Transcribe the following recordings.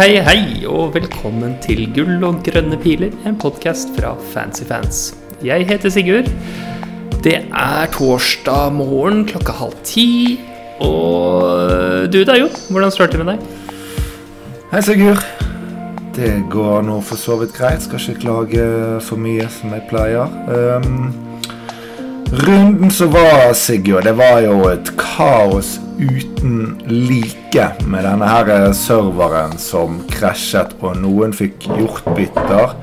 hei, hei, og velkommen til Gull og grønne piler, en podkast fra Fancy Fans. Jeg heter Sigurd. Det er torsdag morgen klokka halv ti. Og du da, Jo? Hvordan står det til med deg? Hei, Sigurd. Det går nå for så vidt greit. Skal ikke klage for mye som jeg pleier. Um, runden som var, Sigurd, det var jo et kaos uten like med denne her serveren som krasjet, og noen fikk gjort bytter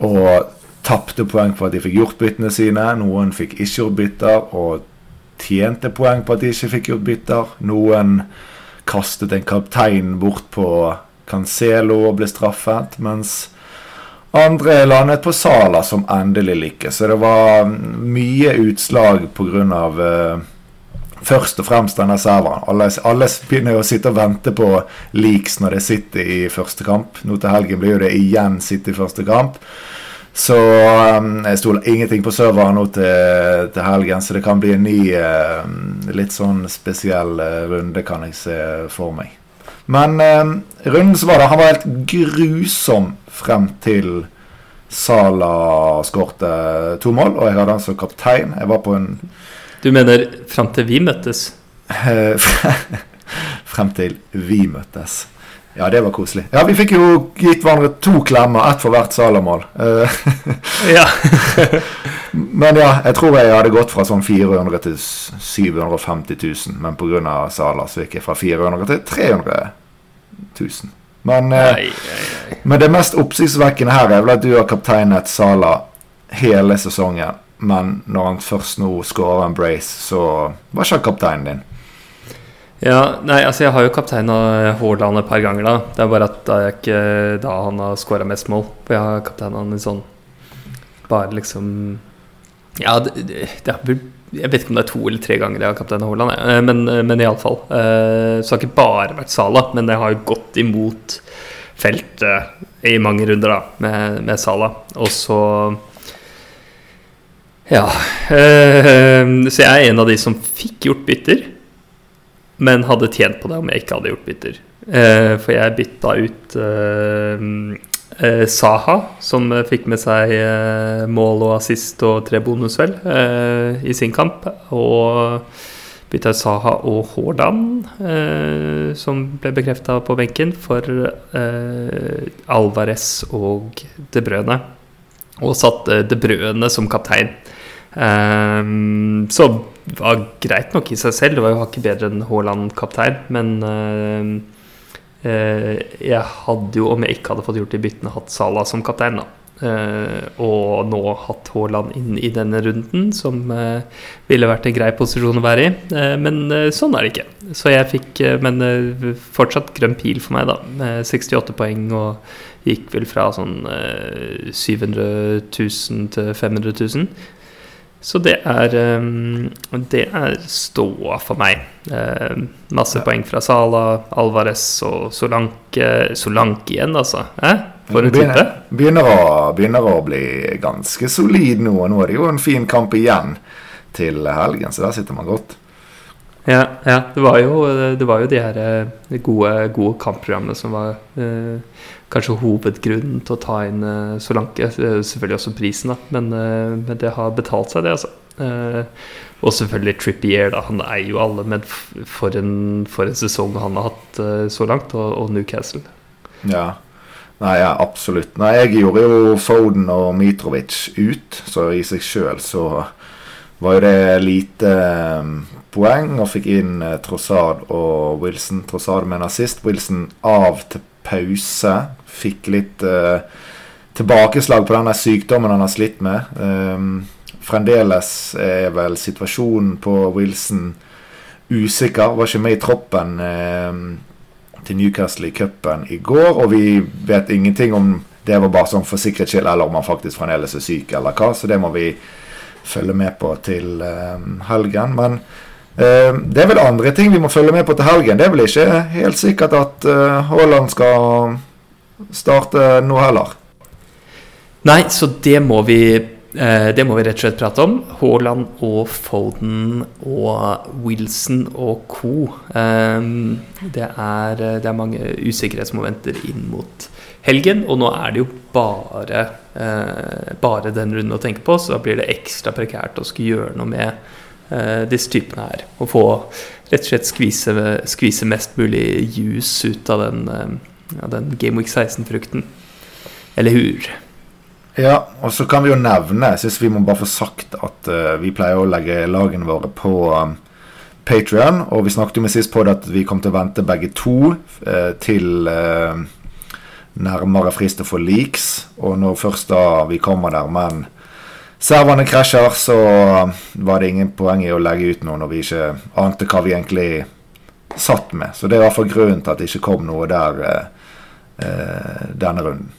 og tapte poeng på at de fikk gjort byttene sine. Noen fikk ikke gjort bytter og tjente poeng på at de ikke fikk gjort bytter. Noen kastet en kaptein bort på Cancelo og ble straffet, mens andre landet på Sala, som endelig lykkes. Så det var mye utslag pga. Uh, først og fremst denne serveren. Alle, alle, begynner å sitte og vente på leaks når det sitter i første kamp. Nå til helgen blir jo det igjen sitte i første kamp. Så um, jeg stoler ingenting på serveren nå til, til, helgen, så det kan bli en ny, uh, litt sånn spesiell uh, runde, kan jeg se for meg. Men uh, runden som var der, han var helt grusom frem til Sala skårte to mål, og jeg hadde han som kaptein. Jeg var på en du mener frem til vi møttes? frem til vi møttes. Ja, det var koselig. Ja, Vi fikk jo gitt hverandre to klemmer, ett for hvert Salamål. ja. men ja, jeg tror jeg hadde gått fra sånn 400 til 750 000. Men pga. Sala så gikk jeg fra 400 til 300 000. Men, eh, nei, nei, nei. men det mest oppsiktsvekkende her er vel at du har kapteinet Sala hele sesongen. Men når han først nå skårer en brace, så var ikke han kapteinen din. Ja, nei, altså jeg har jo kapteina Haaland et par ganger, da. Det er bare at det er ikke da han har scora mest mål. For jeg har kapteina han i sånn Bare liksom Ja, det, det, det er, jeg vet ikke om det er to eller tre ganger jeg har kaptein Haaland, eh, men, eh, men iallfall. Så så har det ikke bare vært Sala, men jeg har jo gått imot feltet i mange runder da med, med Sala. Og så ja. Så jeg er en av de som fikk gjort bytter, men hadde tjent på det om jeg ikke hadde gjort bytter. For jeg bytta ut uh, Saha, som fikk med seg mål og assist og tre bonus, vel, i sin kamp. Og bytta Saha og Haaland, som ble bekrefta på benken, for Alvarez og De Brøne. Og satte De Brøne som kaptein. Um, så var greit nok i seg selv. Det var jo hakket bedre enn Haaland kaptein. Men uh, jeg hadde jo, om jeg ikke hadde fått gjort de byttene, hatt Salah som kaptein. Uh, og nå hatt Haaland inn i denne runden, som uh, ville vært en grei posisjon å være i. Men sånn er det ikke. Så jeg fikk Men fortsatt grønn pil for meg, da. Med 68 poeng og gikk vel fra sånn 700 000 til 500 000. Så det er, ehm, det er ståa for meg. Ehm, masse poeng fra Sala, Alvarez og Solanke. Solanke igjen, altså. Eh? For en type. Begynner å, begynner å bli ganske solid nå. Og nå er det jo en fin kamp igjen til helgen, så der sitter man godt. Ja, ja det, var jo, det var jo de her eh, gode, gode kampprogrammene som var eh, kanskje hovedgrunnen til å ta inn uh, Solanke. Selvfølgelig også prisen, da, men, uh, men, det har betalt seg, det, altså. Og selvfølgelig Trippier, da. Han eier jo alle, men for en, for en sesong han har hatt så langt, og, og, Newcastle. Ja. Nei, ja, absolutt. Nei, jeg gjorde jo Foden og Mitrovic ut, så i seg sjøl så var jo det lite poeng, og fikk inn Trossard og Wilson. Trossard med sist. Wilson av til pause. Fikk litt uh, tilbakeslag på denne sykdommen han har slitt med. Um, fremdeles er vel situasjonen på Wilson usikker. Var ikke med i troppen um, til Newcastle i cupen i går, og vi vet ingenting om det var bare sånn for sikkerhets skyld, eller om han faktisk fremdeles er syk, eller hva. Så det må vi følge med på til um, helgen. Men det er vel andre ting vi må følge med på til helgen. Det er vel ikke helt sikkert at uh, Haaland skal starte nå heller. Nei, så det må vi Eh, det må vi rett og slett prate om. Haaland og Foden og Wilson og co. Eh, det, er, det, er, mange usikkerhetsmomenter inn mot helgen, og nå er det jo bare, eh, bare den runden å tenke på, så da blir det ekstra prekært å skulle gjøre noe med disse typene her. Og få rett og slett skvise, skvise mest mulig juice ut av den, av den Game Week 16-frukten. Eller hur. Ja, og så kan vi jo nevne Jeg syns vi må bare få sagt at uh, vi pleier å legge lagene våre på um, Patrion. Og vi snakket jo med sist på det at vi kom til å vente begge to uh, til uh, nærmere frist for leaks. Og når først da vi kommer der, men serverne krasjer, så var det ingen poeng i å legge ut noe når vi ikke ante hva vi egentlig satt med. Så det er i hvert fall grunnen til at det ikke kom noe der denne runden.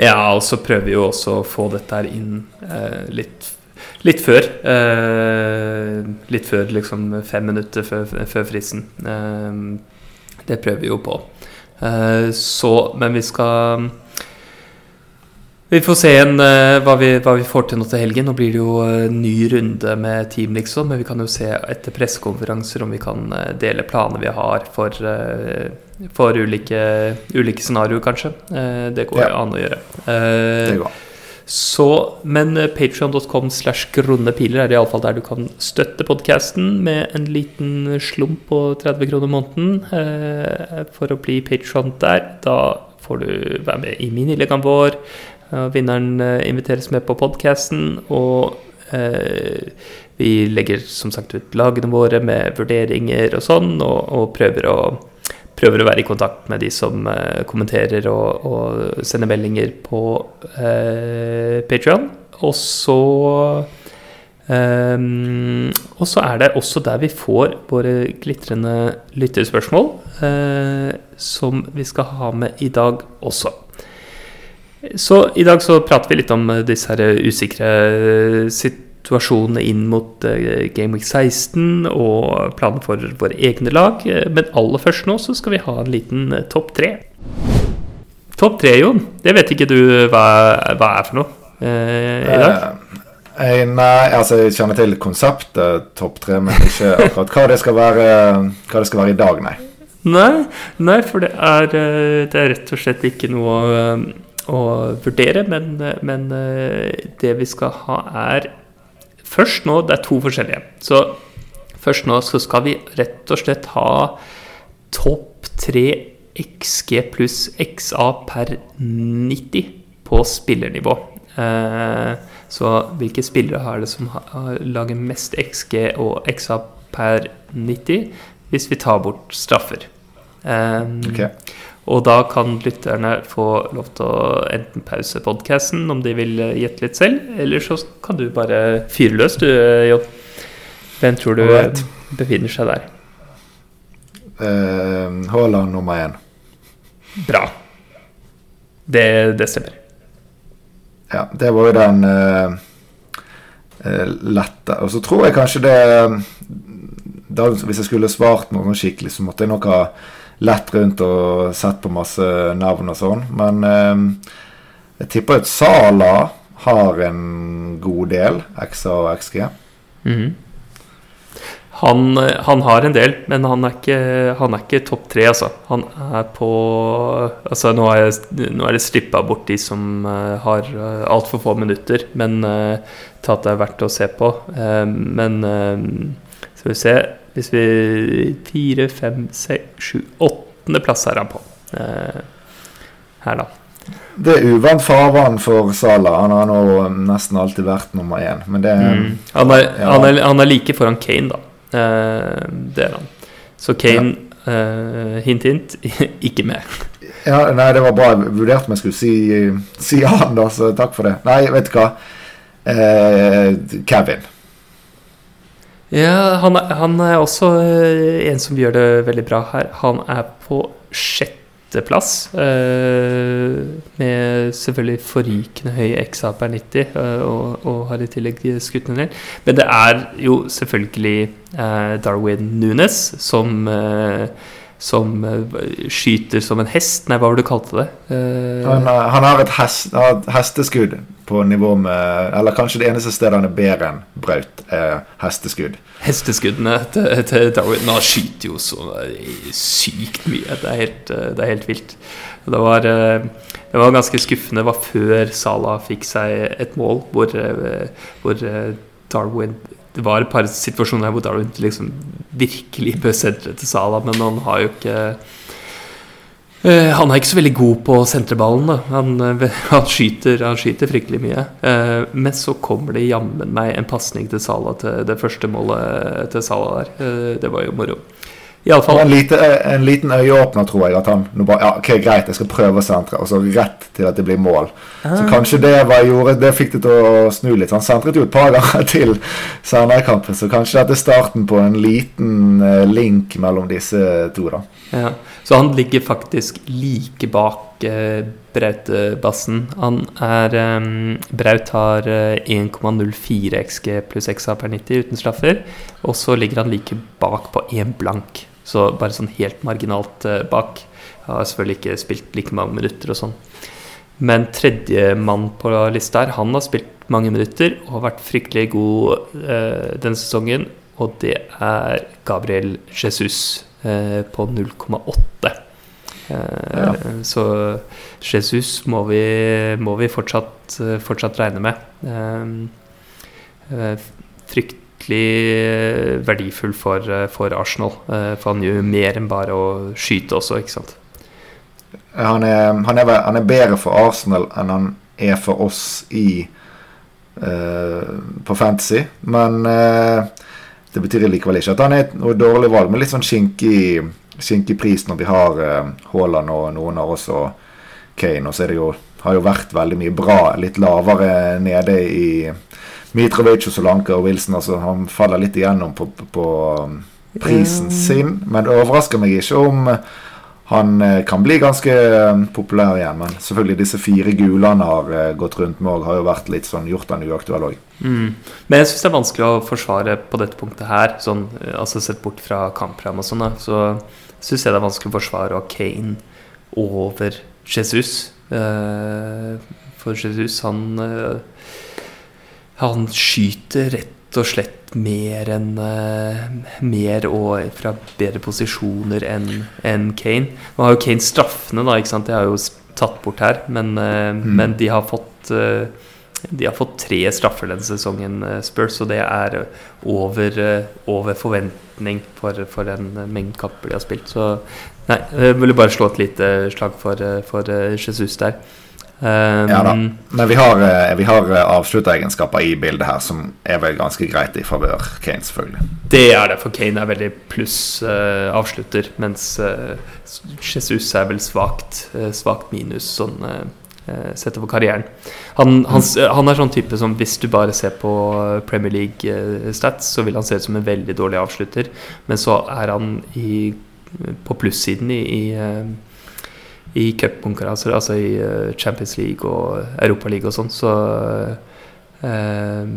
Ja, og så prøver vi jo også å få dette her inn eh, litt, litt før. Eh, litt før liksom fem minutter før, før fristen. Eh, det prøver vi jo på. Eh, så, men vi skal vi får se en, uh, hva, vi, hva, vi, får til nå til helgen. Nå blir det jo uh, ny runde med team, liksom. Men vi kan jo se etter pressekonferanser om vi kan uh, dele planer vi har for for ulike, ulike scenarioer, kanskje. Eh, det går ja. an å gjøre. det går. Så, men patrion.com slash grunne piler er iallfall der du kan støtte podkasten med en liten slump på 30 kroner måneden. Eh, for å bli patrion der. Da får du være med i miniligaen vår. Vinneren inviteres med på podkasten. Og vi legger som sagt ut lagene våre med vurderinger og sånn, og, og prøver å prøver å være i kontakt med de som eh, kommenterer og, og, sender meldinger på eh, Patrion. Og så um, Og så er det også der vi får våre glitrende lytterspørsmål, uh, som vi skal ha med i dag også. Så i dag så prater vi litt om disse her usikre situasjonene situasjonene inn mot Game Week 16 og planer for våre egne lag. Eh, men aller først nå så skal vi ha en liten topp tre. Topp tre, Jon. Det vet ikke du hva, hva er for noe eh, i dag? Eh, nei, altså jeg kjenner til konseptet topp tre, men ikke akkurat hva det skal være, det skal være i dag, nei. Nei, nei for det er, det er, rett og slett ikke noe å, vurdere. Men, men det vi skal ha, er Først nå, det er to forskjellige. Så først nå så skal vi rett og slett ha topp tre XG pluss XA per 90 på spillernivå. Eh, så hvilke spillere har det som lager mest XG og XA per 90, hvis vi tar bort straffer? Eh, okay. Og da kan lytterne få lov til å enten pause podkasten om de vil gjette litt selv, eller så kan du bare fyre løs, du, Jon. Hvem tror du right. befinner seg der? Uh, nummer én. Bra. Det, det, stemmer. Ja, det var jo den uh, lette. Og så tror jeg kanskje det da, Hvis jeg skulle svart noe skikkelig, så måtte jeg nok ha lett rundt og sett på masse navn og sånn. Men eh, jeg tipper at Sala har en god del XA og XG. Mm. Han, han, har en del, men han er ikke, han er ikke topp tre, altså. Han er på Altså, nå, er, jeg, nå er det strippa bort de som uh, har uh, altfor få minutter, men uh, det er verdt å se på. Uh, men uh, skal vi se hvis vi Fire, fem, seks, sju, åttendeplass er han på. Eh, her, da. Det er uvant farvann for Salah. Han har nå nesten alltid vært nummer én. Men det mm. han, er, ja. han, er, han, er, like foran Kane, da. Eh, det er han. Så Kane, ja. eh, hint, hint, ikke med. Ja, nei, det var bra. Jeg vurderte om jeg skulle si, si han, da, så takk for det. Nei, vet du hva. Eh, Kevin. Ja, han er, han er, også eh, en som gjør det veldig bra her. Han er på sjetteplass. Uh, med selvfølgelig forrykende høy XA per 90, uh, og, og, har i tillegg skutt en del. Men det er jo selvfølgelig Darwin Nunes som som eh, skyter som en hest. Nei, hva var det du kalte det? Eh, Han, eh, han har et, hest, hesteskudd på nivå med Eller kanskje det eneste stedet han er bedre enn Braut, er hesteskudd. hesteskuddene til, til Darwin Han skyter jo så sykt mye. Det er helt, det er helt vilt. Det var, det var ganske skuffende. Det var før Salah fikk seg et mål hvor, hvor Darwin Det var et par situasjoner her hvor Darwin liksom virkelig bør sentre til Salah, men han har jo ikke Eh, han er ikke så veldig god på sentreballen. Han, eh, han, skyter, han skyter fryktelig mye. Eh, men så kommer det jammen meg en pasning til Salah til det første målet til Salah der. Det var jo moro. Iallfall. en, lite, en liten øyeåpner, tror jeg. At han bare, ja, ok, greit, jeg skal prøve å sentre, og så rett til at det blir mål. Så kanskje det var gjorde, det fikk det til å snu litt. Han sentret jo et par ganger til senere i kampen, så kanskje dette er starten på en liten eh, link mellom disse to, da. Ja. Så han ligger faktisk like bak eh, Braut-bassen. Han er eh, Braut har eh, 1,04 XG pluss XA per 90 uten straffer. Og så ligger han like bak på én blank. Så bare sånn helt marginalt bak. bak. Har selvfølgelig ikke spilt like mange minutter og sånn. Men tredjemann på lista her, han har spilt mange minutter og har vært fryktelig god eh, denne sesongen. Og det er Gabriel Jesus eh, på 0,8. Eh, Ja. Så Jesus må vi, må vi fortsatt, eh, fortsatt regne med. Eh, fryktelig eh, verdifull for, eh, for Arsenal. Eh, for han gjør mer enn bare å skyte også, ikke sant. Han er, han, er, han er bedre for Arsenal enn han er for oss i uh, på Fantasy. Men uh, det betyr likevel ikke at han er noe dårlig valg, men litt sånn skinkig, skinkig pris når vi har Haaland Haaland og noen har også Kane. Og så er det jo, har jo vært veldig mye bra litt lavere nede i Mitrovic og Solanke og Wilson. Altså, han faller litt igjennom på, på, på um, prisen sin. Men det overrasker meg ikke om han eh, kan bli ganske eh, populær igjen. Men selvfølgelig disse fire gule han har eh, gått rundt med, har jo vært litt sånn gjort han uaktuell òg. Mm. Men jeg syns det er vanskelig å forsvare på dette punktet her, sånn, eh, altså sett bort fra kampprogram og sånn, så syns jeg det er vanskelig å forsvare å ha Kane over Jesus. Eh, for Jesus, han eh, Han skyter rett og slett mer enn eh, Mer og fra bedre posisjoner enn en Kane. Nå har jo Kane straffene, da, ikke sant? Det har jo tatt bort her, men, mm. men de har fått eh, de har fått tre straffer denne sesongen, eh, Spurs, og det er eh, over, eh, over forventning for, for den eh, mengden kamper de har spilt. Så nei, jeg ville bare slå et lite slag for, eh, for eh, Jesus der. Um, Ja da. Men vi har, eh, vi har eh, avslutteregenskaper i bildet her som er vel ganske greit i favør Kane, selvfølgelig. Det er det, for Kane er veldig pluss uh, avslutter, mens uh, Jesus er vel svakt, uh, svakt minus sånn sett over karrieren. Han, han, han er sånn type som hvis du bare ser på Premier League-stats, så vil han se ut som en veldig dårlig avslutter, men så er han i, på plussiden i, i i cupkonkurranser, altså i eh, Champions League og Europaliga og sånn, så eh,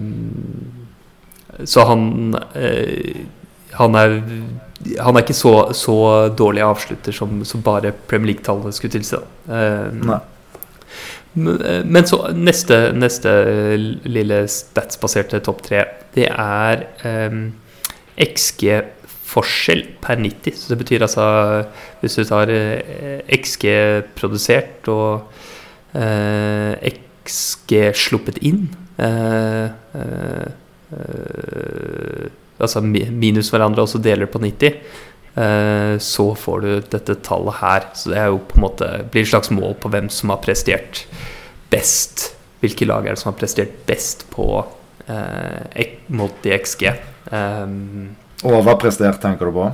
Så han eh, Han er han er ikke så, så dårlig avslutter som, som bare Premier League-tallet skulle tilsi. Nei. men så neste, neste lille statsbaserte topp tre, det er eh, XG-forskjell per 90. Så det betyr altså Hvis du tar eh, XG produsert og eh, XG sluppet inn eh, Altså minus hverandre og så deler på 90. eh, så får du dette tallet her. Så det er jo på en måte blir et slags mål på hvem som har prestert best. Hvilke lag er det som har prestert best på mot i XG? Um, Overprestert, tenker du på?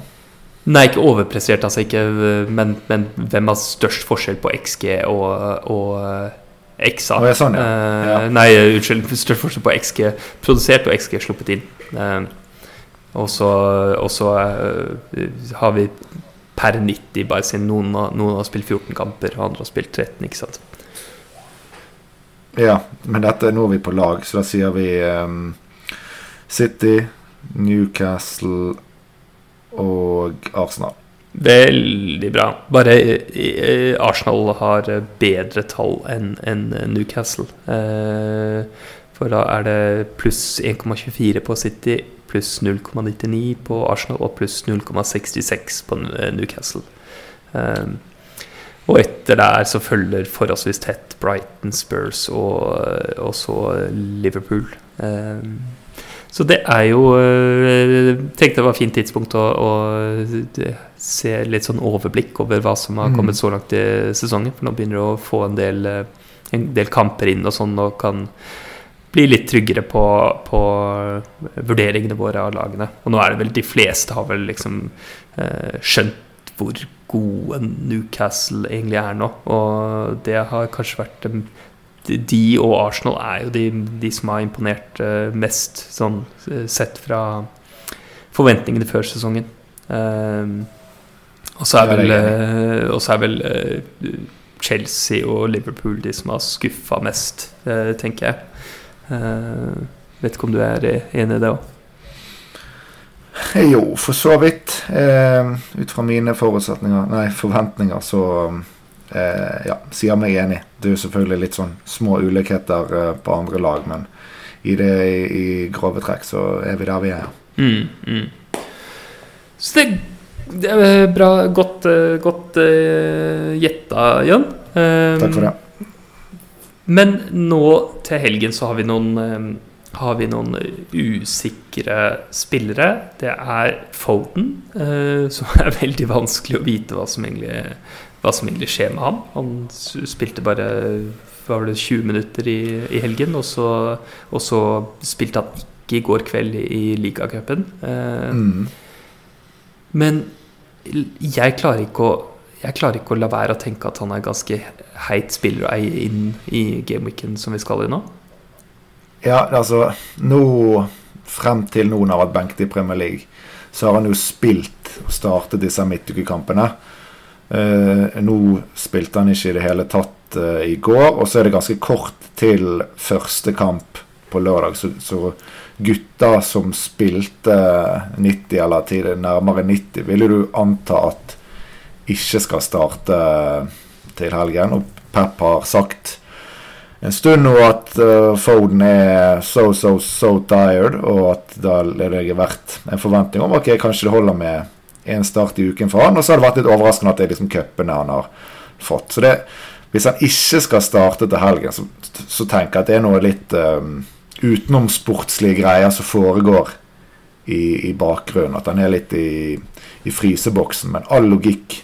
Nei, ikke overprestert, altså ikke, men, men hvem har størst forskjell på XG og, og eh, XA? Oh, sånn, ja. Eh, Ja. Nei, unnskyld. Størst forskjell på XG produsert og XG sluppet inn. Uh, og så, uh, har vi per 90, bare siden noen, noen har spilt 14 kamper, og andre har spilt 13, ikke sant. Ja, men dette nå er vi på lag, så da sier vi um, City, Newcastle og Arsenal. Veldig bra. Bare eh, Arsenal har bedre tall enn Newcastle. Eh, for da er det pluss 1,24 på City, pluss 0,99 på Arsenal og pluss 0,66 på Newcastle. Eh, og etter der så følger forholdsvis tett Brighton, Spurs og, og så Liverpool. Um, så det er jo Jeg eh, tenkte det var et fint tidspunkt å, å, se litt sånn overblikk over hva som har kommet mm. så langt i sesongen. For nå begynner du å få en del, eh, en del kamper inn og sånn, og kan bli litt tryggere på, på, vurderingene våre av lagene. Og nå er det vel de fleste har vel liksom eh, skjønt hvor gode Newcastle egentlig er nå. Og det har kanskje vært de og Arsenal er jo de, de som har imponert uh, mest, sånn uh, sett fra forventningene før sesongen. Uh, og så er vel, er vel Chelsea og Liverpool de som har skuffa mest, tenker jeg. vet ikke om du er enig i det òg? Jo, for så vidt. ut fra mine forutsetninger, nei, forventninger, så eh, ja, sier meg enig. Det er jo selvfølgelig litt sånn små ulikheter eh, på andre lag, men i det i, i, grove trekk så er vi der vi er. Mm, mm. Så det, det, er bra. Godt, eh, godt uh, gjetta, Jan. Um, Takk for det. Men nå til helgen så har vi noen um, har vi noen usikre spillere. Det er Foden, uh, som er veldig vanskelig å vite hva som egentlig hva som egentlig skjer med ham. Han spilte bare var det 20 minutter i, i helgen, og så, og så, spilte han ikke i går kveld i, i ligacupen. Eh, mm. Men jeg klarer, å, jeg klarer ikke å la være å tenke at han er ganske heit spiller å eie inn i gameweeken som vi skal i nå. Ja, altså Nå, frem til noen har vært benket i Premier League, så har han jo spilt og startet disse midtukekampene. Nå spilte han ikke i det hele tatt uh, i går, og så er det ganske kort til første kamp på lørdag. Så, så gutta som spilte 90 eller tidlig, nærmere 90, ville du anta at ikke skal starte til helgen. Og Pep har sagt en stund nå at Foden er so, so, so tired, og at da er det vært en forventning om ok, kanskje det holder med en start i uken for han. Og så har det vært litt overraskende at det er liksom cupene han har fått. Så det, hvis han ikke skal starte til helgen, så, så tenker jeg at det er noe litt um, utenomsportslige greier som foregår i, i, bakgrunnen. At han er litt i, i fryseboksen. Men all logikk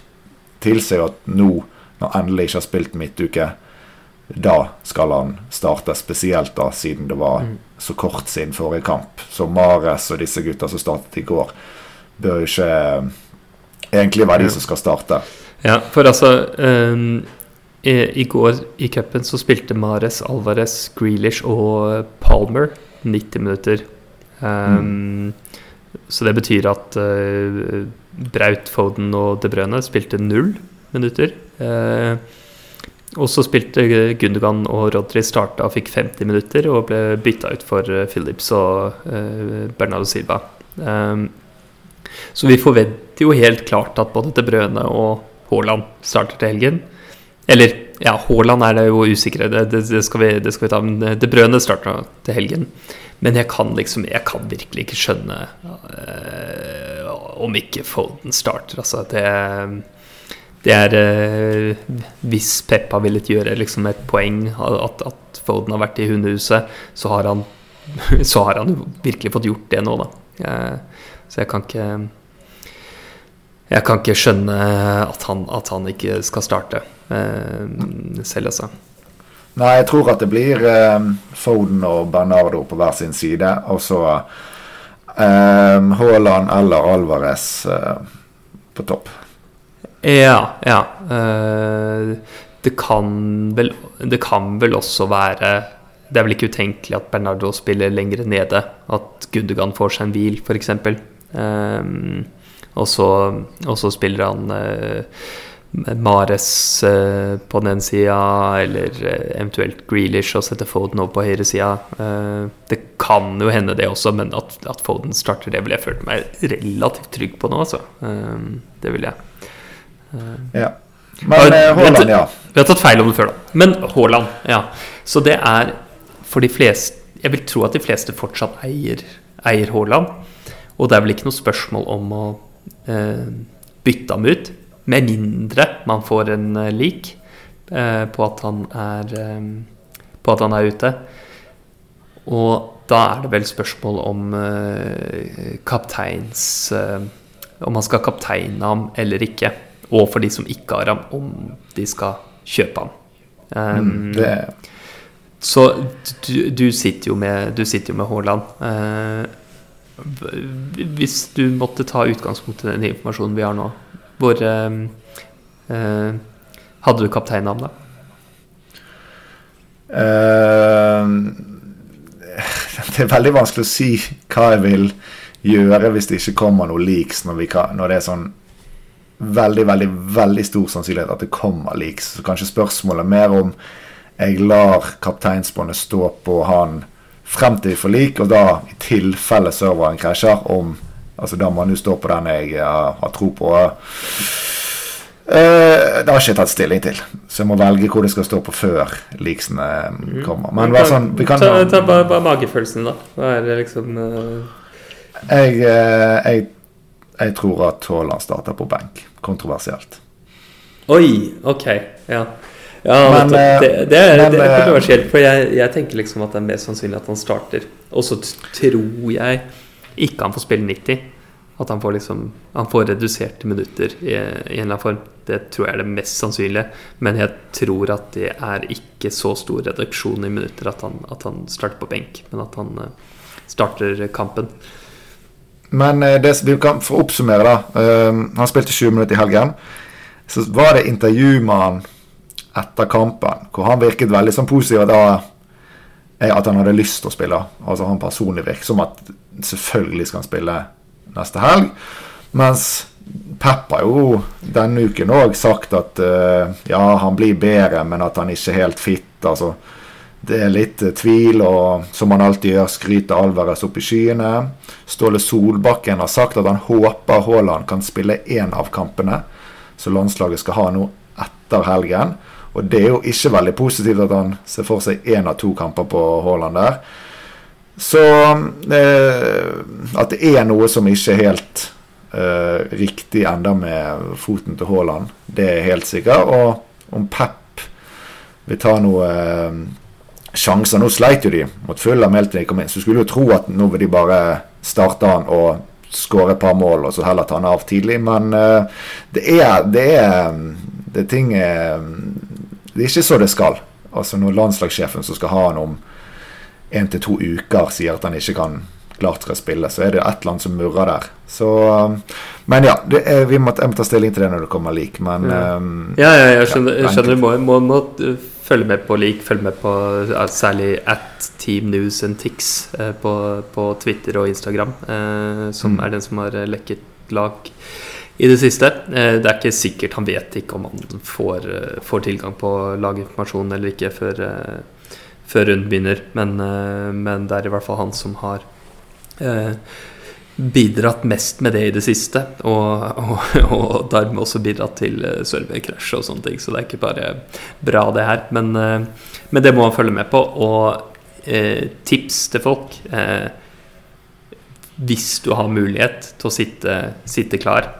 tilsier at nå, når han endelig ikke har spilt midtuke, da skal han starte. Spesielt da, siden det var mm. så kort siden forrige kamp. Så Mares og disse gutta som startet i går bør jo ikke eh, egentlig være de som skal starte. Ja, for altså um, i, i, går i cupen så spilte Mares, Alvarez, Grealish og Palmer 90 minutter. Um, mm. Så det betyr at uh, Braut, Foden og De Brøne spilte null minutter. Uh, og så spilte Gundogan og Rodri starta og fikk 50 minutter og ble bytta ut for Phillips og uh, Bernardo Silva. Um, så vi forventer jo helt klart at både De Brøne og Haaland starter til helgen. Eller ja, Haaland er det jo usikre, det, det, skal, vi, det skal vi ta. Men De Brøne starter til helgen. Men jeg kan liksom Jeg kan virkelig ikke skjønne øh, om ikke Foden starter. Altså, det, det er øh, Hvis Pep har villet gjøre liksom et poeng at, at Foden har vært i hundehuset, så har han så har han virkelig fått gjort det nå, da. Så jeg kan ikke Jeg kan ikke skjønne at han, at han ikke skal starte eh, selv, altså. Nei, jeg tror at det blir eh, Foden og Bernardo på hver sin side. Og så eh, Haaland eller Alvarez eh, på topp. Ja, ja. Eh, det kan vel Det kan vel også være det er vel ikke utenkelig at Bernardo spiller lenger nede. At Gundogan får seg en hvil, f.eks. Um, og, så, og så spiller han uh, Mares eh, på den sida, eller uh, eventuelt Grealish og setter Foden over på høyresida. Eh, det kan jo hende, det også, men at, at, Foden starter, det ville jeg følt meg relativt trygg på nå, altså. Um, det vil jeg. Ja. Men eh, Haaland, ja. Vi har tatt feil om det før, da. Men Haaland, ja. Så det er for de fleste Jeg vil tro at de fleste fortsatt eier, eier Haaland. Og det er vel ikke noe spørsmål om å eh, bytte ham ut. Med mindre man får en eh, lik eh, på at han er eh, På at han er ute. Og da er det vel spørsmål om eh, kapteins eh, Om man skal kapteine ham eller ikke. Og for de som ikke har ham, om de skal kjøpe ham. Um, Mm, det, så du, du sitter jo med Du sitter jo med Haaland. Eh, hvis du måtte ta utgangspunkt i den informasjonen vi har nå, hvor eh, eh, Hadde du kapteinnavn, da? Uh, det er veldig vanskelig å si hva jeg vil gjøre hvis det ikke kommer noe leaks når, kan, når det er sånn veldig, veldig, veldig stor sannsynlighet at det kommer leaks. Så kanskje spørsmålet er mer om jeg lar kapteinsbåndet stå på han frem til leak, og da i tilfelle serveren krasjer, om Altså da må han jo stå på den jeg uh, har tro på. Uh, det har ikke jeg tatt stilling til, så jeg må velge hvor det skal stå på før leaksene eh, kommer. Men vær sånn, vi kan ta, ta bare, bare magefølelsen, da. Hva er det liksom uh... jeg, jeg, jeg tror at Haaland starter på benk. Kontroversielt. Oi, ok. Ja. Ja, Men, eh, det, det, er, men, det er eh, kontroversielt, for jeg, jeg tenker liksom at det er mer sannsynlig at han starter. Og så tror jeg ikke han får spille 90. At han får liksom Han får reduserte minutter i, i en eller annen form. Det tror jeg er det mest sannsynlige. Men jeg tror at det er ikke så stor reduksjon i minutter at han, at han starter på benk, men at han eh, starter kampen. Men eh, det, vi kan få oppsummere, da. Eh, han spilte 20 minutter i helgen. Så var det intervju med han etter kampen, hvor han virket veldig sånn positiv da, at han hadde lyst til å spille. Altså Han personlig virket som at selvfølgelig skal han spille neste helg. Mens Pep har jo denne uken òg sagt at uh, ja, han blir bedre, men at han ikke er helt fit. altså det er litt eh, tvil, og som han alltid gjør, skryter Alvarez opp i skyene. Ståle Solbakken har sagt at han håper Haaland kan spille én av kampene, så landslaget skal ha nå etter helgen. Og det er jo ikke veldig positivt at han ser for seg én av to kamper på Haaland der. Så eh, at det er noe som ikke er helt eh, riktig enda med foten til Haaland, det er helt sikkert. Og om Pep vil ta noe eh, sjanser Nå sleit jo de mot Fulham helt til de kom inn, så skulle du tro at nå vil de bare starte han og skåre et par mål, og så heller ta han av tidlig. Men eh, det er Det er, det er ting eh, Det er ikke så det skal. Altså Når landslagssjefen som skal ha han om én til to uker, sier at han ikke kan klart skal spille, så er det et eller annet som murrer der. Så Men ja, det er, vi må, jeg må ta stilling til det når det kommer lik, men Ja. um, Ja, ja, jeg skjønner. Ja, Jeg skjønner må, må, må uh, følge med på lik, følge med på uh, særlig at Team News and Tix uh, på, på Twitter og Instagram, eh, som Mm. er den som har lekket lag i det siste. Uh, det er ikke sikkert han vet ikke om han får, uh, får tilgang på laginformasjon eller ikke før, uh, før runden begynner, men, men det er i hvert fall han som har bidratt mest med det i det siste. Og, og, og dermed også bidratt til serverkrasj og sånne ting. Så det er ikke bare bra, det her. Men, eh, men det må han følge med på. Og eh, tips til folk eh, Hvis du har mulighet til å sitte, sitte klar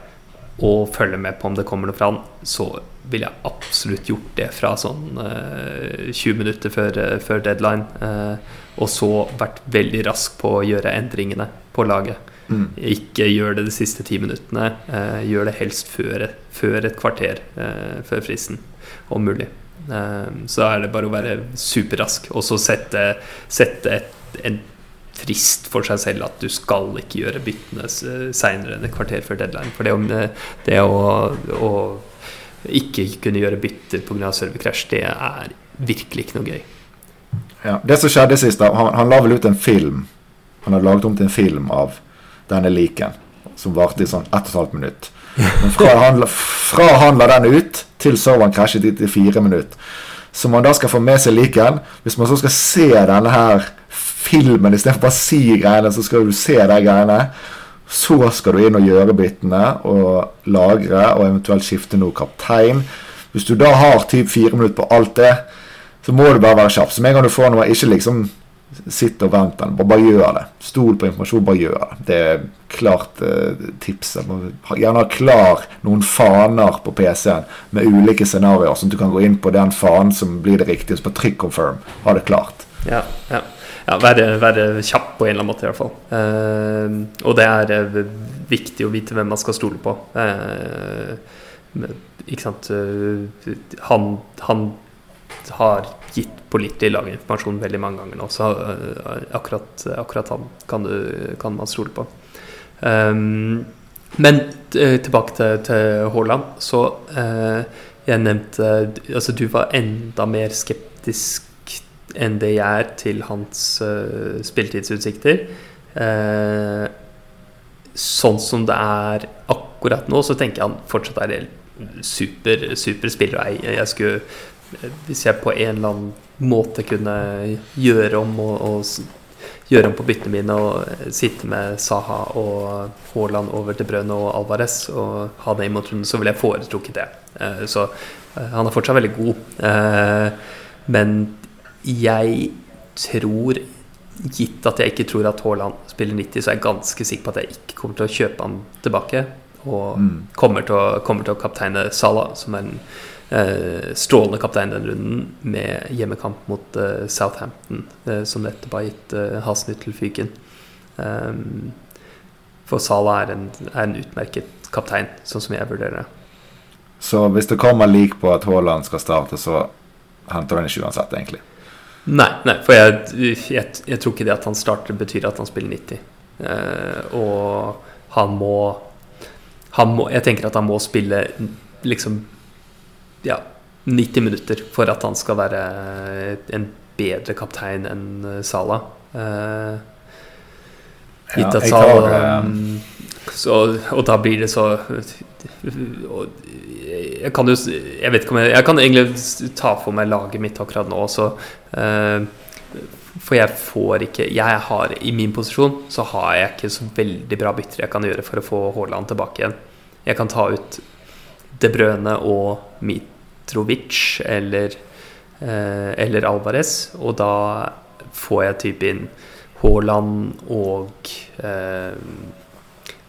og følge med på om det kommer noe fra han, så ville jeg absolutt gjort det fra sånn eh, 20 minutter før, eh, før deadline. eh, og så vært veldig rask på å gjøre endringene på laget. mm. Ikke gjør det de siste ti minuttene. Eh, gjør det helst før, før et kvarter eh, før fristen, om mulig. Eh, så er det bare å være superrask, og så sette, sette et, en frist for seg selv at du skal ikke gjøre byttene seinere enn et kvarter før deadline. For det, om det, det å, å ikke kunne gjøre bytter pga. serverkrasj, det er virkelig ikke noe gøy. Ja, det som skjedde sist, han, han la vel ut en film. Han hadde laget om til en film av denne liken, som varte i sånn 1 12 minutt. Men fra han, fra han la den ut, til serveren krasjet i fire minutter. Så man da skal få med seg liken Hvis man så skal se denne her filmen istedenfor bare si greiene, så skal du se de greiene. Så skal du inn og gjøre byttene og lagre og eventuelt skifte noe kaptein. Hvis du da har typ fire minutter på alt det, så må du bare være kjapp. Så med en gang du får noe, ikke liksom sitt og vent den. Bare, bare gjør det. Stol på informasjon, bare gjør det. Det er klart uh, tipset. Gjerne ha klar noen faner på PC-en med ulike scenarioer, sånn at du kan gå inn på den fanen som blir det riktige. Så bare trykk confirm. Ha det klart. Ja, ja. ja være, være, kjapp på en eller annen måte, i hvert fall. Eh, og det er uh, viktig å vite hvem man skal stole på. ikke sant han, han har gitt pålitelig laginformasjon veldig mange ganger nå, så uh, akkurat, akkurat, han kan, du, kan, man stole på. Eh, men tilbake til, til Haaland, så jeg nevnte Altså, du var enda mer skeptisk enn det jeg er til hans uh, spiltidsutsikter. sånn som det er akkurat nå, så tenker jeg han fortsatt er en super, super spiller. Jeg, jeg skulle hvis jeg på en eller annen måte kunne gjøre om og, og gjøre om på byttene mine og sitte med Saha og Haaland over til Brøn og Alvarez og ha det i motrunden, så ville jeg foretrukket det. Uh, så eh, han er fortsatt veldig god. Eh, men jeg tror Gitt at jeg ikke tror at Haaland spiller 90, så er jeg ganske sikker på at jeg ikke kommer til å kjøpe han tilbake. Og mm. kommer, til å, kommer til å kapteine Salah, som er en eh, strålende kaptein den runden med hjemmekamp mot eh, Southampton, eh, som nettopp har gitt eh, Hasny til fyken. Um, for Salah er en, er en, utmerket kaptein, sånn som jeg vurderer det. Så hvis det kommer lik på at Haaland skal starte, så henter han ikke uansett, egentlig? Nei, nei for jeg, jeg, jeg, tror ikke det at han starter, betyr at han spiller 90. Eh, og han må, han må Jeg tenker at han må spille liksom ja, 90 minutter for at han skal være en bedre kaptein enn eh, Sala. Uh, gitt at Sala um, så, Og da blir det så Jeg kan jo Jeg vet ikke om jeg Jeg kan egentlig ta for meg laget mitt akkurat nå, så uh, For jeg får ikke Jeg har I min posisjon så har jeg ikke så veldig bra bytter jeg kan gjøre for å få Haaland tilbake igjen. Jeg kan ta ut De Brøne og Mitrovic eller, eh, eller Alvarez. Og da får jeg type inn Haaland og eh,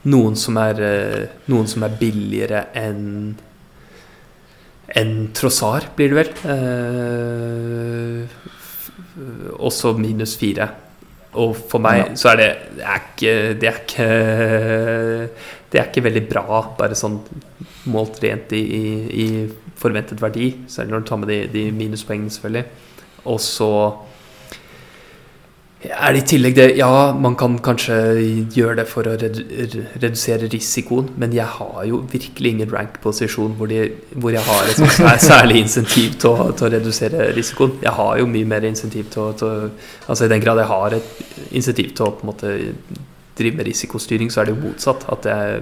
noen, som er, eh, noen som er billigere enn enn Trossar, blir det vel. Eh, også minus fire. Og for meg ja. så er det det er, ikke, det er ikke Det er ikke veldig bra, bare sånn målt rent i, i, i forventet verdi, selv når du tar med de, de minuspoengene, selvfølgelig. Og så er det i tillegg det Ja, man kan kanskje gjøre det for å redusere risikoen, men jeg har jo virkelig ingen rank-posisjon hvor, hvor, jeg har et sånt særlig insentiv til å, til å, redusere risikoen. Jeg har jo mye mer insentiv til å, til Altså i den grad jeg har et insentiv til å på en måte drive med risikostyring, så er det jo motsatt. At jeg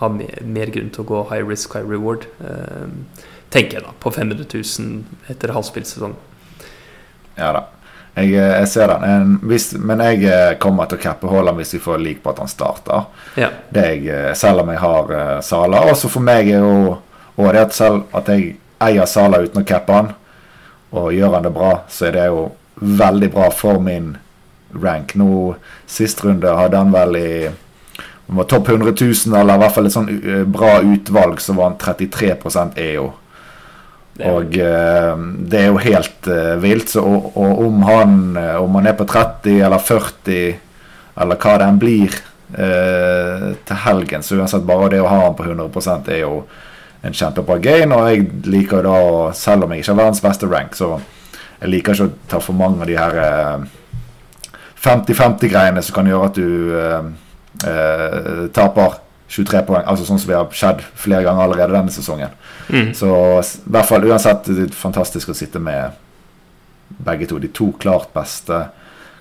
har mer, mer grunn til å gå high risk, high reward. eh, tenker jeg da, på 500 000 etter halvspillsesong. Ja da. Jeg, eh, jeg ser den. En, hvis, men jeg eh, kommer til å cappe Haaland hvis vi får lik på at han starter. Ja. Det jeg, eh, selv om jeg har uh, Sala. Også for meg er jo og det at selv at jeg eier Sala uten å cappe han, og gjør han det bra, så er det jo veldig bra for min rank. Nå Sist runde hadde han vel i han var topp 100 000, eller i hvert fall et sånn bra utvalg, så var han 33% EO. Og uh, det er jo helt uh, vilt. Så, og, og, om han uh, om han er på 30 eller 40, eller hva det enn blir til helgen, så uansett bare det å ha han på 100% er jo en kjempebra gain. Og jeg liker da, selv om jeg ikke har verdens beste rank, så jeg liker ikke å ta for mange av de her 50-50-greiene som kan gjøre at du taper 23 poeng. Altså sånn som vi har skjedd flere ganger allerede denne sesongen. Mm. Så i hvert fall uansett det er fantastisk å sitte med begge to. De to klart beste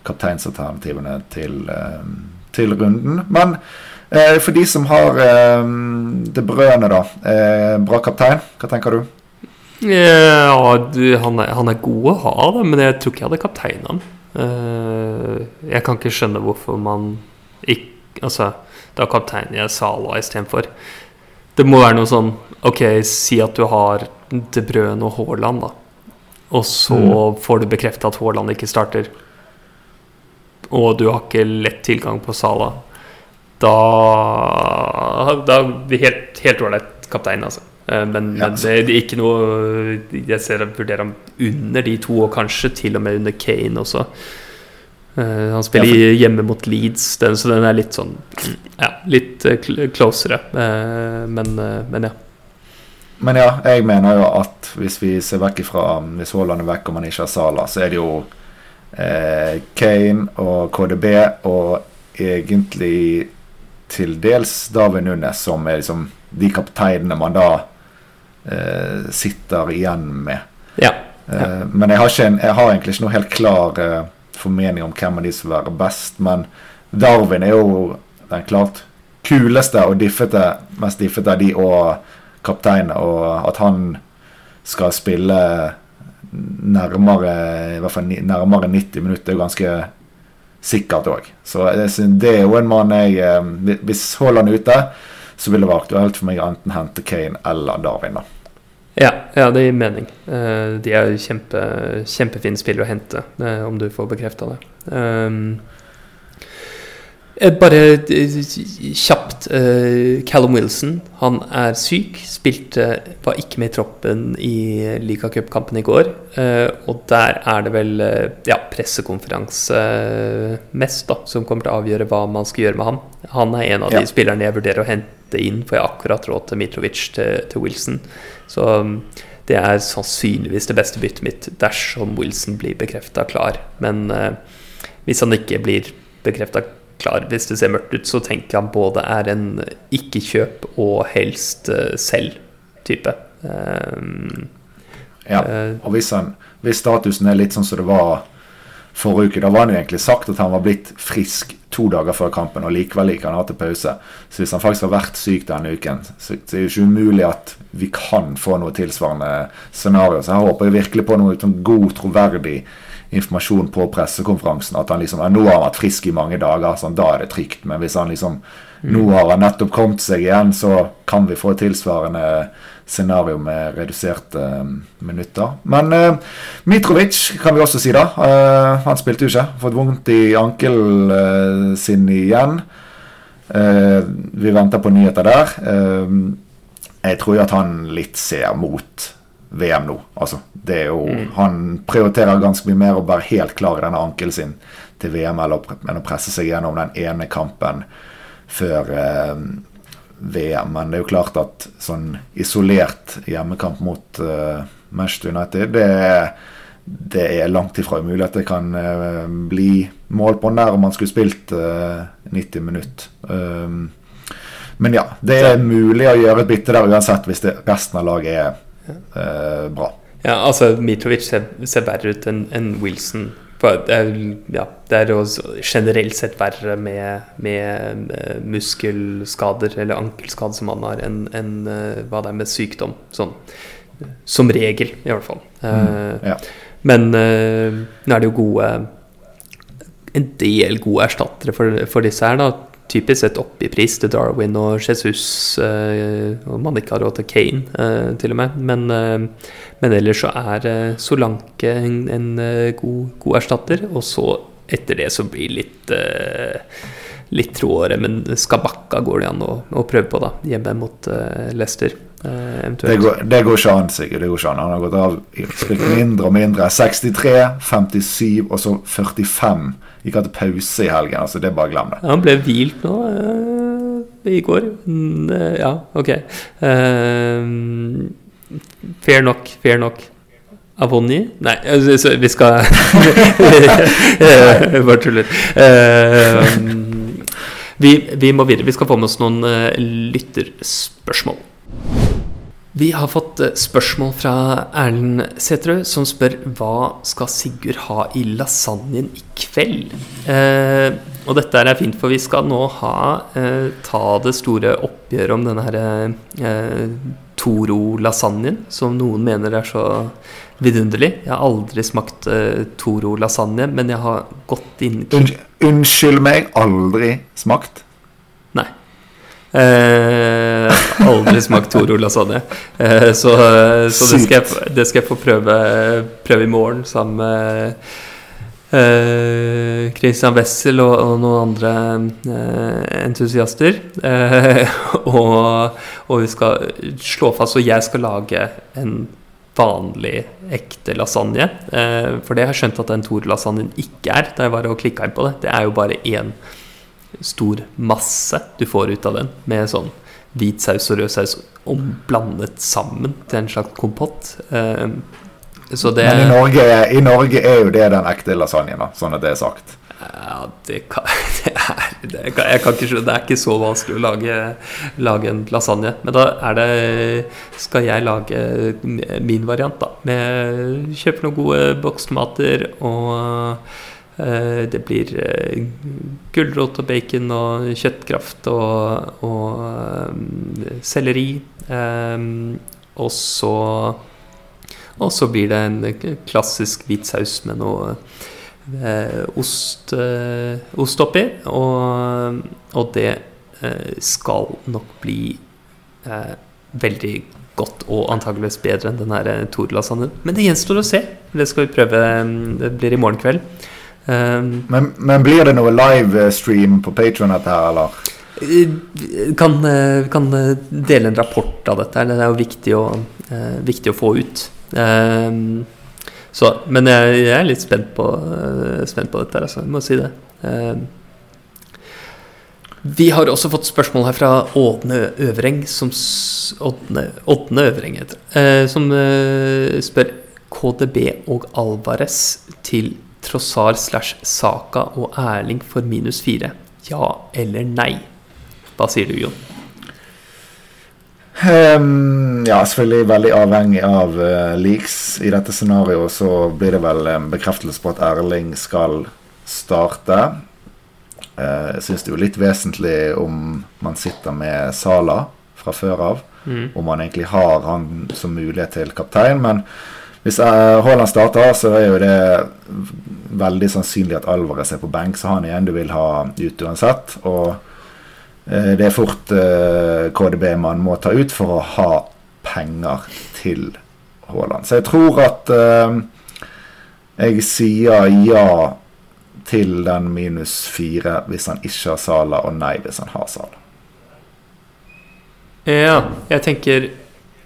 kapteinsalternativene til, uh, til runden. Men eh, for de som har eh, det brødene, da. bra kaptein, hva tenker du? Ja, du, han, er, han, er, god å ha, da, men jeg tror ikke jeg hadde kapteina han. jeg kan ikke skjønne hvorfor man ikke Altså da kapteiner jeg Sala istedenfor. Det må være noe sånn Ok, si at du har De Brøn og Haaland, da. Og så Mm. får du bekrefta at Haaland ikke starter. Og du har ikke lett tilgang på Sala. Da Da helt helt ålreit kaptein, altså. Eh, Men, Ja. men det, det er ikke noe Jeg ser jeg vurderer ham under de to, og kanskje til og med under Kane også. Eh, han spiller Ja, hjemme mot Leeds, den, så den er litt sånn Ja, litt eh, closere. Eh, men, men ja. Men ja, jeg mener jo at hvis vi ser vekk ifra Hvis Haaland er vekk og man ikke har Sala, så er det jo eh, Kane og KDB og egentlig til dels David Nunes som er liksom de kapteinene man da eh, sitter igjen med. ja. Eh, Men jeg har, en, jeg har egentlig ikke noe helt klar formening om hvem av de som vil være best. Men Darwin er jo den klart kuleste og diffete, mest diffete av de og kaptein. Og at han skal spille nærmere i hvert fall nærmere 90 minutter, er ganske sikkert òg. Så det er jo en mann jeg eh, Hvis Haaland er ute, så vil det være aktuelt for meg enten hente Kane eller Darwin. da. Ja, ja, det gir mening. Eh, de er kjempe, kjempefine spillere å hente, eh, om du får bekrefta det. Bare eh, kjapt eh, Callum Wilson, han er syk. Spilte Var ikke med i troppen i ligacupkampen i går. eh, og der er det vel ja, pressekonferanse mest da, som kommer til å avgjøre hva man skal gjøre med ham. Han er en av Ja. de spillerne jeg vurderer å hente inn, for jeg har akkurat råd til Mitrovic til, til Wilson. Så um, det er sannsynligvis det beste byttet mitt dersom Wilson blir bekrefta klar. Men hvis han ikke blir bekrefta klar, hvis det ser mørkt ut, så tenker jeg han både er en ikke-kjøp og helst eh, selv-type. Um, Ja. eh, Og hvis, han, hvis statusen er litt sånn som det var forrige uke, da var han jo egentlig sagt at han var blitt frisk to dager før kampen, og likevel gikk han har til pause. Så hvis han faktisk har vært syk denne uken, så, så er det ikke umulig at vi kan få noe tilsvarende scenario. Så jeg håper virkelig på noe sånn god, troverdig informasjon på pressekonferansen. At han liksom Nå har han vært frisk i mange dager, sånn, da er det trygt. Men hvis han liksom Nå har han nettopp kommet seg igjen, så kan vi få et tilsvarende scenario med reduserte eh, minutter. Men eh, Mitrovic kan vi også si, da. Eh, han spilte jo ikke. Fått vondt i ankelen eh, sin igjen. Eh, vi venter på nyheter der. Eh, jeg tror jo at han litt ser mot VM nå. Altså, det er jo, Han prioriterer ganske mye mer å være helt klar i denne ankelen sin til VM enn å presse seg gjennom den ene kampen før eh, VM. Men det er jo klart at sånn isolert hjemmekamp mot eh, Manchester United, det er, det er langt ifra umulig at det kan eh, bli mål på nær om man skulle spilt eh, 90 minutter. Um, men ja, det er mulig å gjøre et bytte der uansett hvis det, resten av laget er eh, bra. ja, altså Mitrovic ser, ser verre ut enn en Wilson. Ja, det er også generelt sett verre med, med eh, muskelskader eller ankelskader som han har, enn enn, eh, hva det er med sykdom. Sånn som regel, i hvert fall. Eh, Ja. Men nå er det jo gode En del gode erstattere for, for disse her, da. Typisk sett opp i pris til Darwin og Jesus, eh, om man ikke har råd til Kane, eh, til og med. Men, eh, men ellers så er eh, Solanke en, en eh, god, god erstatter. Og så etter det så blir litt eh, Litt tråere, men Skabakka går det an å, å prøve på, da. Hjemme mot eh, Leicester, Uh, det går ikke an, Sigurd. Det går ikke an. Han har gått av spilt mindre og mindre. 63, 57 og så 45. Gikk hatt pause i helgen. altså Det er bare glem det. Han ble hvilt nå eh, i går. Mm, ja, ok. Uh, fair nok, fair nok. Avonni? Nei, altså, vi skal Bare tuller. Uh, vi, vi må videre. Vi skal få med oss noen lytterspørsmål. Vi har fått eh, spørsmål fra Erlend Sætrø, som spør hva skal Sigurd ha i lasagnen i kveld? Eh, og dette er fint, for vi skal nå ha eh, ta det store oppgjøret om denne her eh, Toro-lasagnen, som noen mener er så vidunderlig. Jeg har aldri smakt eh, Toro-lasagne, men jeg har gått inn Unnskyld, meg, aldri smakt. Eh, aldri smakt Toro-lasagne. Eh, så så det, skal jeg, det skal jeg få prøve, prøve i morgen sammen med eh, Christian Wessel og, og noen andre eh, entusiaster. Eh, og, og vi skal slå fast, og jeg skal lage en vanlig, ekte lasagne. Eh, for det har jeg skjønt at den Toro-lasagnen ikke er, da jeg var og klikka inn på det. Det er jo bare én stor masse du får ut av den, med sånn hvit saus og rød saus og blandet sammen til en slags kompott. Eh, så det Men i Norge, i Norge er jo det den ekte lasagnen, da, sånn at det er sagt. Ja, det kan, det er, det kan, kan ikke, det er ikke så vanskelig å lage, lage, en lasagne. Men da er det skal jeg lage min variant, da. Med, kjøpe noen gode bokstomater og det blir eh, gulrot og bacon og kjøttkraft og, og eh, selleri. Eh, og så Og så blir det en klassisk hvit saus med noe eh, ost, eh, ost oppi. Og, og det eh, skal nok bli eh, veldig godt og antageligvis bedre enn den her Tor-lasagnen. Men det gjenstår å se. Det skal vi prøve. Det blir i morgen kveld. Um, men, men, blir det noe livestream på Patron dette her, eller? Kan, kan dele en rapport av dette. Det er jo viktig å, eh, viktig å få ut. Um, så, men jeg, jeg, er litt spent på, spent på dette, altså. Jeg må si det. Um, vi har også fått spørsmål her fra Ådne Øvreng, som Ådne, Ådne Øvreng heter som spør KDB og Alvarez til Trossar slash Saka og Erling for minus fire. Ja eller nei? Hva sier du, Jon? Um, ja, selvfølgelig veldig avhengig av uh, leaks. I dette scenarioet så blir det vel en bekreftelse på at Erling skal starte. Uh, jeg syns det er jo litt vesentlig om man sitter med Sala fra før av. Mm. Om man egentlig har han som mulighet til kaptein. Men hvis uh, Haaland starter, så er jo det veldig sannsynlig at Alvarez er på benk, så han igjen du vil ha ut uansett. Og Eh, det er fort eh, KDB man må ta ut for å ha penger til Haaland. Så jeg tror at eh, jeg sier ja til den minus fire hvis han ikke har Sala, og nei hvis han har Sala. Ja, jeg tenker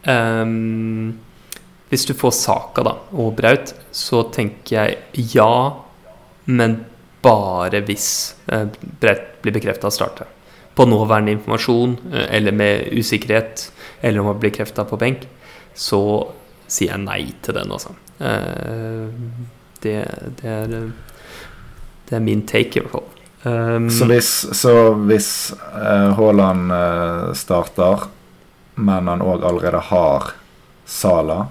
um, Hvis du får Saka da, og Braut, så tenker jeg ja, men bare hvis uh, Braut blir bekrefta å starte på nåværende informasjon eh, eller med usikkerhet, eller om han blir krefta på benk, så sier jeg nei til den, altså. Eh, det, det, er, det er min take, i hvert fall. Um, så hvis, så hvis Haaland starter, men han òg allerede har Sala,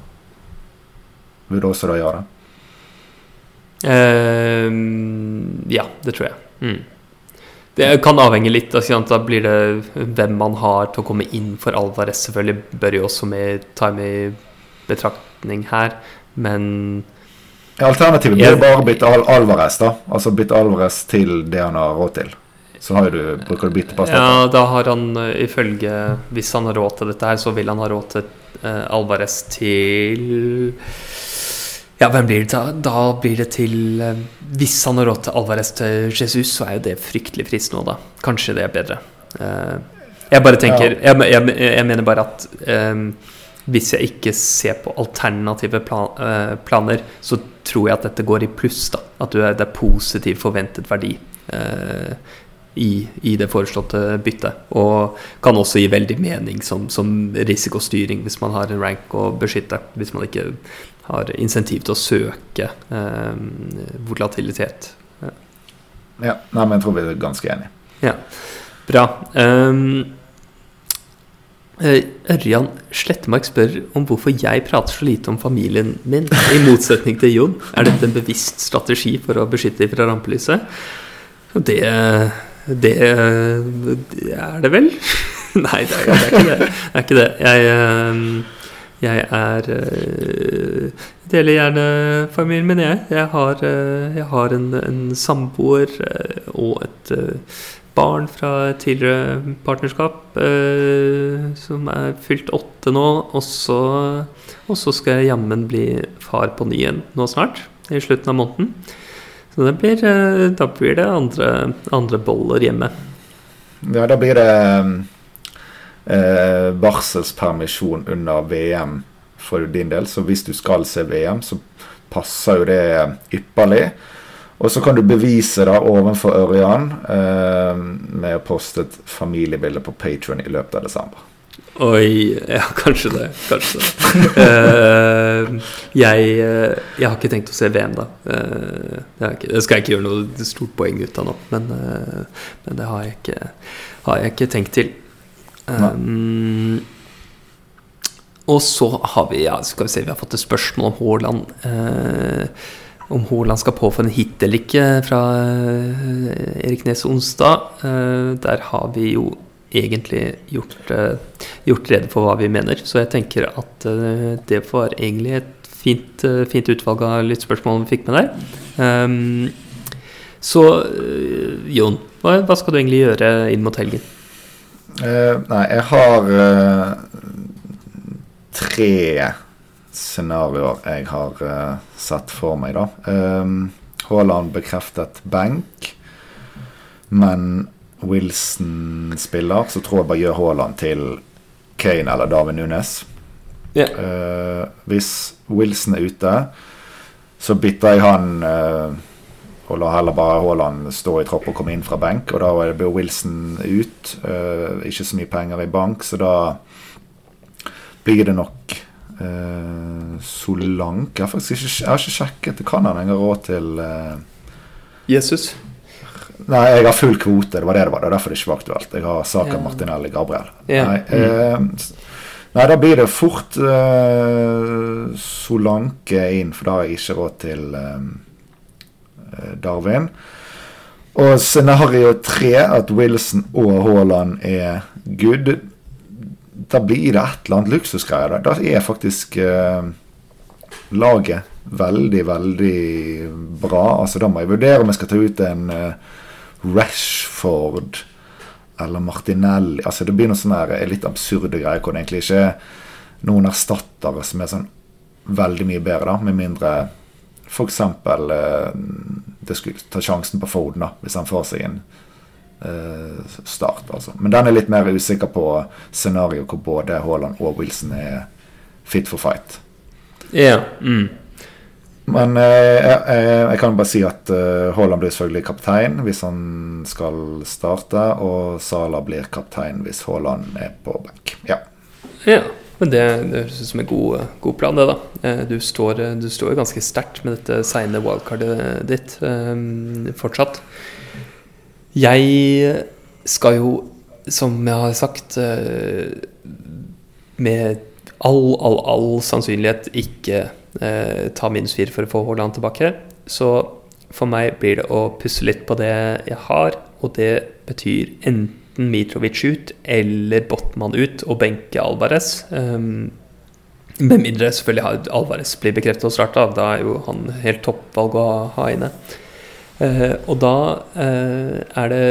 vil du også da gjøre det? Uh, ja, det tror jeg. Mm. Det kan avhenge litt. Da blir det hvem man har til å komme inn for Alvarez. Selvfølgelig bør jo også med, ta med i betraktning her, men Alternativet blir bare å bytte Al Alvarez, da. Altså bytte Alvarez til det han har råd til. Så har du, bruker du bytte på Ja, da har han eh, ifølge Hvis han har råd til dette her, så vil han ha råd til uh, Alvarez til ja, hvem blir det da? Da blir det til eh, Hvis han har råd til Alvarez til Jesus, så er jo det fryktelig fristende òg, da. Kanskje det er bedre. Eh, jeg bare tenker Jeg, jeg, jeg mener bare at um, hvis jeg ikke ser på alternative plan, uh, planer, så tror jeg at dette går i pluss. da At det er positiv forventet verdi uh, i, i, det foreslåtte byttet. Og kan også gi veldig mening som, som risikostyring hvis man har en rank å beskytte. Hvis man ikke har insentiv til å søke eh, volatilitet. Ja. ja, nei, men jeg tror vi er ganske enige. Ja, bra. Um, Ørjan Slettemark spør om hvorfor jeg prater så lite om familien min, i motsetning til Jon. Er dette en bevisst strategi for å beskytte dem fra rampelyset? Det, det, det er det vel? Nei, det er, det er, ikke det. Det er ikke det. Jeg, jeg er uh, Deler gjerne familien min, jeg. Jeg har, uh, jeg har en, en, samboer uh, og et barn fra tidligere partnerskap som er fylt åtte nå. Og så, og så skal jeg jammen bli far på ny igjen nå snart, i slutten av måneden. Så det blir, da blir det andre, andre boller hjemme. Ja, da blir det eh, barselspermisjon under VM for din del. Så hvis du skal se VM, så passer jo det ypperlig. Og så kan du bevise da overfor Ørjan eh, med å poste et familiebilde på Patron i løpet av desember. Oi Ja, kanskje det. Kanskje det. uh, jeg, uh, jeg, har ikke tenkt å se VM, da. Uh, det, ikke, det, skal jeg ikke gjøre noe stort poeng ut av nå, men, men det har jeg, ikke, har jeg ikke tenkt til. Um, og så har vi ja, skal vi se, vi har fått et spørsmål om Haaland. Uh, om Haaland skal påføre en hit eller ikke fra uh, Erik Nes Onsdag. Uh, der har vi jo egentlig gjort, gjort, rede for hva vi mener. Så jeg tenker at det var egentlig et fint, fint, utvalg av litt spørsmål vi fikk med der. Um, så Jon, hva, hva, skal du egentlig gjøre inn mot helgen? Nei, jeg har tre scenarioer jeg har uh, sett for meg, da. Haaland bekreftet benk, men Wilson spiller, så tror jeg bare gjør Haaland til Kane eller David Nunes. Yeah. Uh, hvis Wilson er ute, så bytter jeg han uh, og la heller bare Haaland stå i tropp og komme inn fra benk. Og da ble Wilson ut. Uh, ikke så mye penger i bank, så da blir det nok uh, Solanke. Jeg har faktisk ikke, jeg har ikke sjekket. Det kan han har råd til uh, Jesus? Nei, jeg har full kvote. Det var det det var. Det er derfor det ikke var aktuelt. Jeg har Saka yeah. Martinelli Gabriel. Yeah. Nei, uh, nei, da blir det fort Solanke inn, for da har jeg ikke råd til Darwin. Og scenario tre, at Wilson og Haaland er good da blir det et eller annet luksusgreier. Da er faktisk eh, laget veldig, veldig bra. Altså Da må jeg vurdere om jeg skal ta ut en eh, Rashford eller Martinelli. Altså Det blir noen sånne her litt absurde greier hvor det egentlig ikke er noen erstattere som er sånn veldig mye bedre, da, med mindre f.eks. Eh, det skulle ta sjansen på Foden, da, hvis han får seg en Eh, start. Altså. Men den er litt mer usikker på scenario hvor både Haaland og Wilson er fit for fight. Ja, mm. Men eh, jeg, jeg, kan bare si at Haaland blir selvfølgelig kaptein hvis han skal starte, og Sala blir kaptein hvis Haaland er på benk. Ja. ja. Men det, høres ut som en god, god, plan, det, da. Du står, du står ganske sterkt med dette seine wildcardet ditt um, fortsatt. Jeg skal jo, som jeg har sagt, eh, med all, all, all sannsynlighet ikke eh, ta minus fire for å få Haaland tilbake. Så for meg blir det å pusse litt på det jeg har, og det betyr enten Mitrovic ut eller Botman ut og benke Alvarez. Um, med mindre selvfølgelig Alvarez blir bekreftet og starta, da er jo han helt toppvalg å ha inne. Uh, og da uh, er det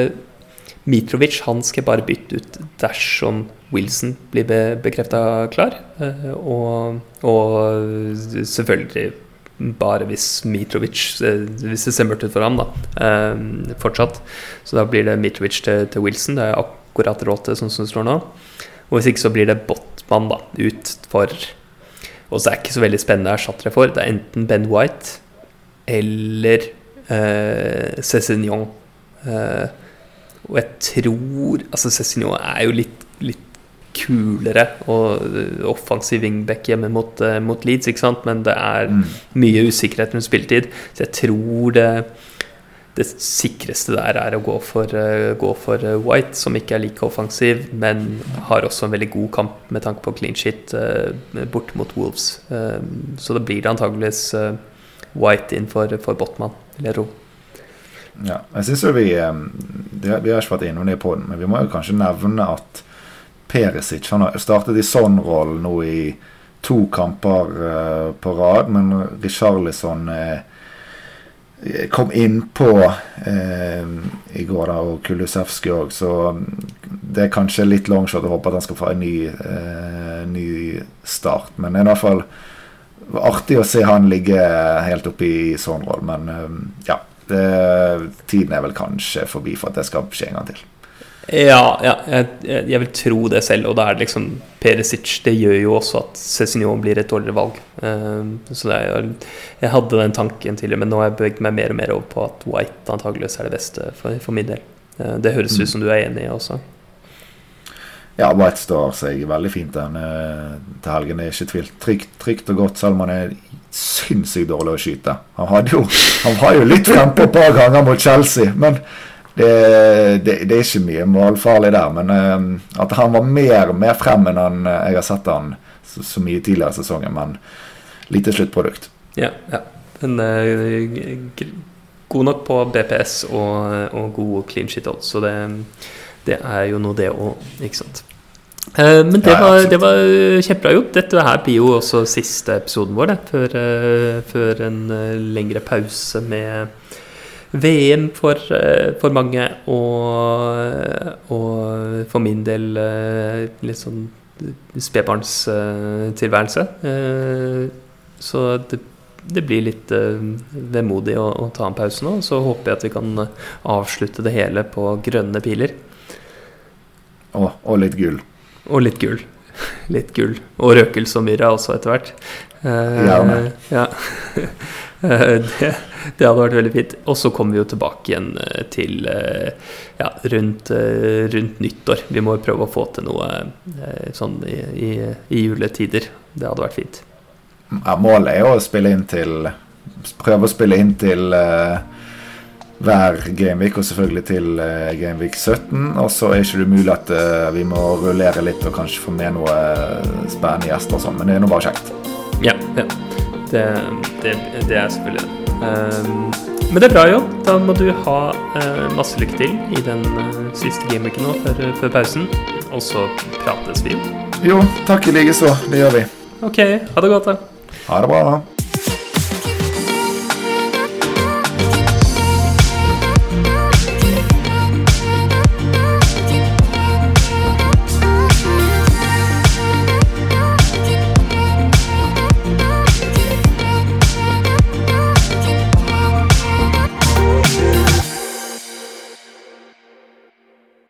Mitrovic han skal bare bytte ut dersom Wilson blir be bekrefta klar. Uh, og, og, selvfølgelig bare hvis Mitrovic Hvis det ser mørkt ut for ham, da. fortsatt. Så da blir det Mitrovic til, til Wilson. Det er akkurat råd til sånn som det står nå. Og hvis ikke så blir det Botman da, ut for Og så er det ikke så veldig spennende erstattere for. Det er enten Ben White eller eh, Cézignon. Eh, og jeg tror Altså, Cézignon er jo litt, litt kulere og eh, offensiv wingback hjemme mot, uh, mot, Leeds, ikke sant? men det er mm. mye usikkerhet rundt spilletid. Så jeg tror det, det sikreste der er å gå for, uh, gå for White, som ikke er like offensiv, men har også en veldig god kamp med tanke på clean shit bort mot Wolves. så da blir det antageligvis White inn for, for Botman vil jeg tro. Ja, jeg synes jo vi Vi har ikke vært innom det på den, men vi må jo kanskje nevne at Perisic han har startet i sånn rolle nå i to kamper uh, på rad, men Richarlison uh, kom innpå uh, i går, da, og Kulusevski òg, så det er kanskje litt longshot å håpe at han skal få en ny, uh, ny start. Men i hvert fall artig å se han ligge helt oppe i sånn rolle. Men eh, ja, det, tiden er vel kanskje forbi for at det skal skje en gang til. Ja, ja jeg, jeg, vil tro det selv. Og da er det liksom Perisic Det gjør jo også at Cézinho blir et dårligere valg. Uh, så er, jeg hadde den tanken tidligere, men nå har jeg beveget meg mer og mer over på at White antageligvis er det beste for, for min del. Uh, det høres mm. ut som du er enig i også. Ja, White står seg veldig fint den, uh, til helgen. Det er ikke tvil. Trygt, trygt og godt, selv om han er sinnssykt dårlig å skyte. Han, hadde jo, han var jo litt frempå et par ganger mot Chelsea, men det, det, det, er ikke mye målfarlig der, men uh, at han var mer, mer frem enn han, eh, jeg har sett han så, så mye tidligere i sesongen. Men lite sluttprodukt. Ja, ja. Men uh, god nok på BPS og, og god clean shit odds, så det, det er jo noe, det òg, ikke sant. Uh, men det, ja, var, det var kjempebra gjort. Dette her blir jo også siste episoden vår, det, før, før en lengre pause med VM for, eh, for mange, og, og, for min del eh, litt sånn spedbarnstilværelse. Eh, så det, det, blir litt vemodig å, å, ta en pause nå. Så håper jeg at vi kan avslutte det hele på grønne piler. Og, og litt gull. Og litt gull. Litt gull. Og røkelse og myrra også, etter hvert. Gjerne. Ja. det, det hadde vært veldig fint. Og så kommer vi jo tilbake igjen eh, til eh, ja, rundt, eh, rundt nyttår. Vi må jo prøve å få til noe sånn i, i, i juletider. Det hadde vært fint. Ja, målet er jo å spille inn til Prøve å spille inn til uh, hver gameweek, og selvfølgelig til uh, gameweek 17. Og så er ikke det mulig at uh, vi må rullere litt og kanskje få med noe spennende gjester og sånn, men det er nå bare kjekt. Ja, ja. Det, det, det er selvfølgelig det. Um, men det er bra, Jon. Da må du ha uh, masse lykke til i den uh, siste gameweeken nå før, før, pausen. Og så prates vi jo. Jo, takk i likeså. Det gjør vi. Ok. Ha det godt, da. Ha det bra.